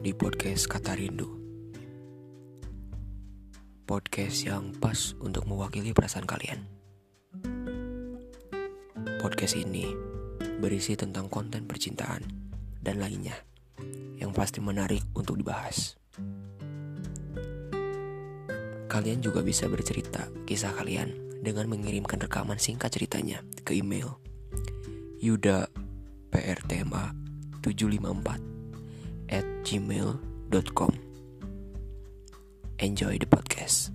di podcast Kata Rindu. Podcast yang pas untuk mewakili perasaan kalian. Podcast ini berisi tentang konten percintaan dan lainnya yang pasti menarik untuk dibahas. Kalian juga bisa bercerita kisah kalian dengan mengirimkan rekaman singkat ceritanya ke email yuda prtma 754 at gmail.com Enjoy the podcast.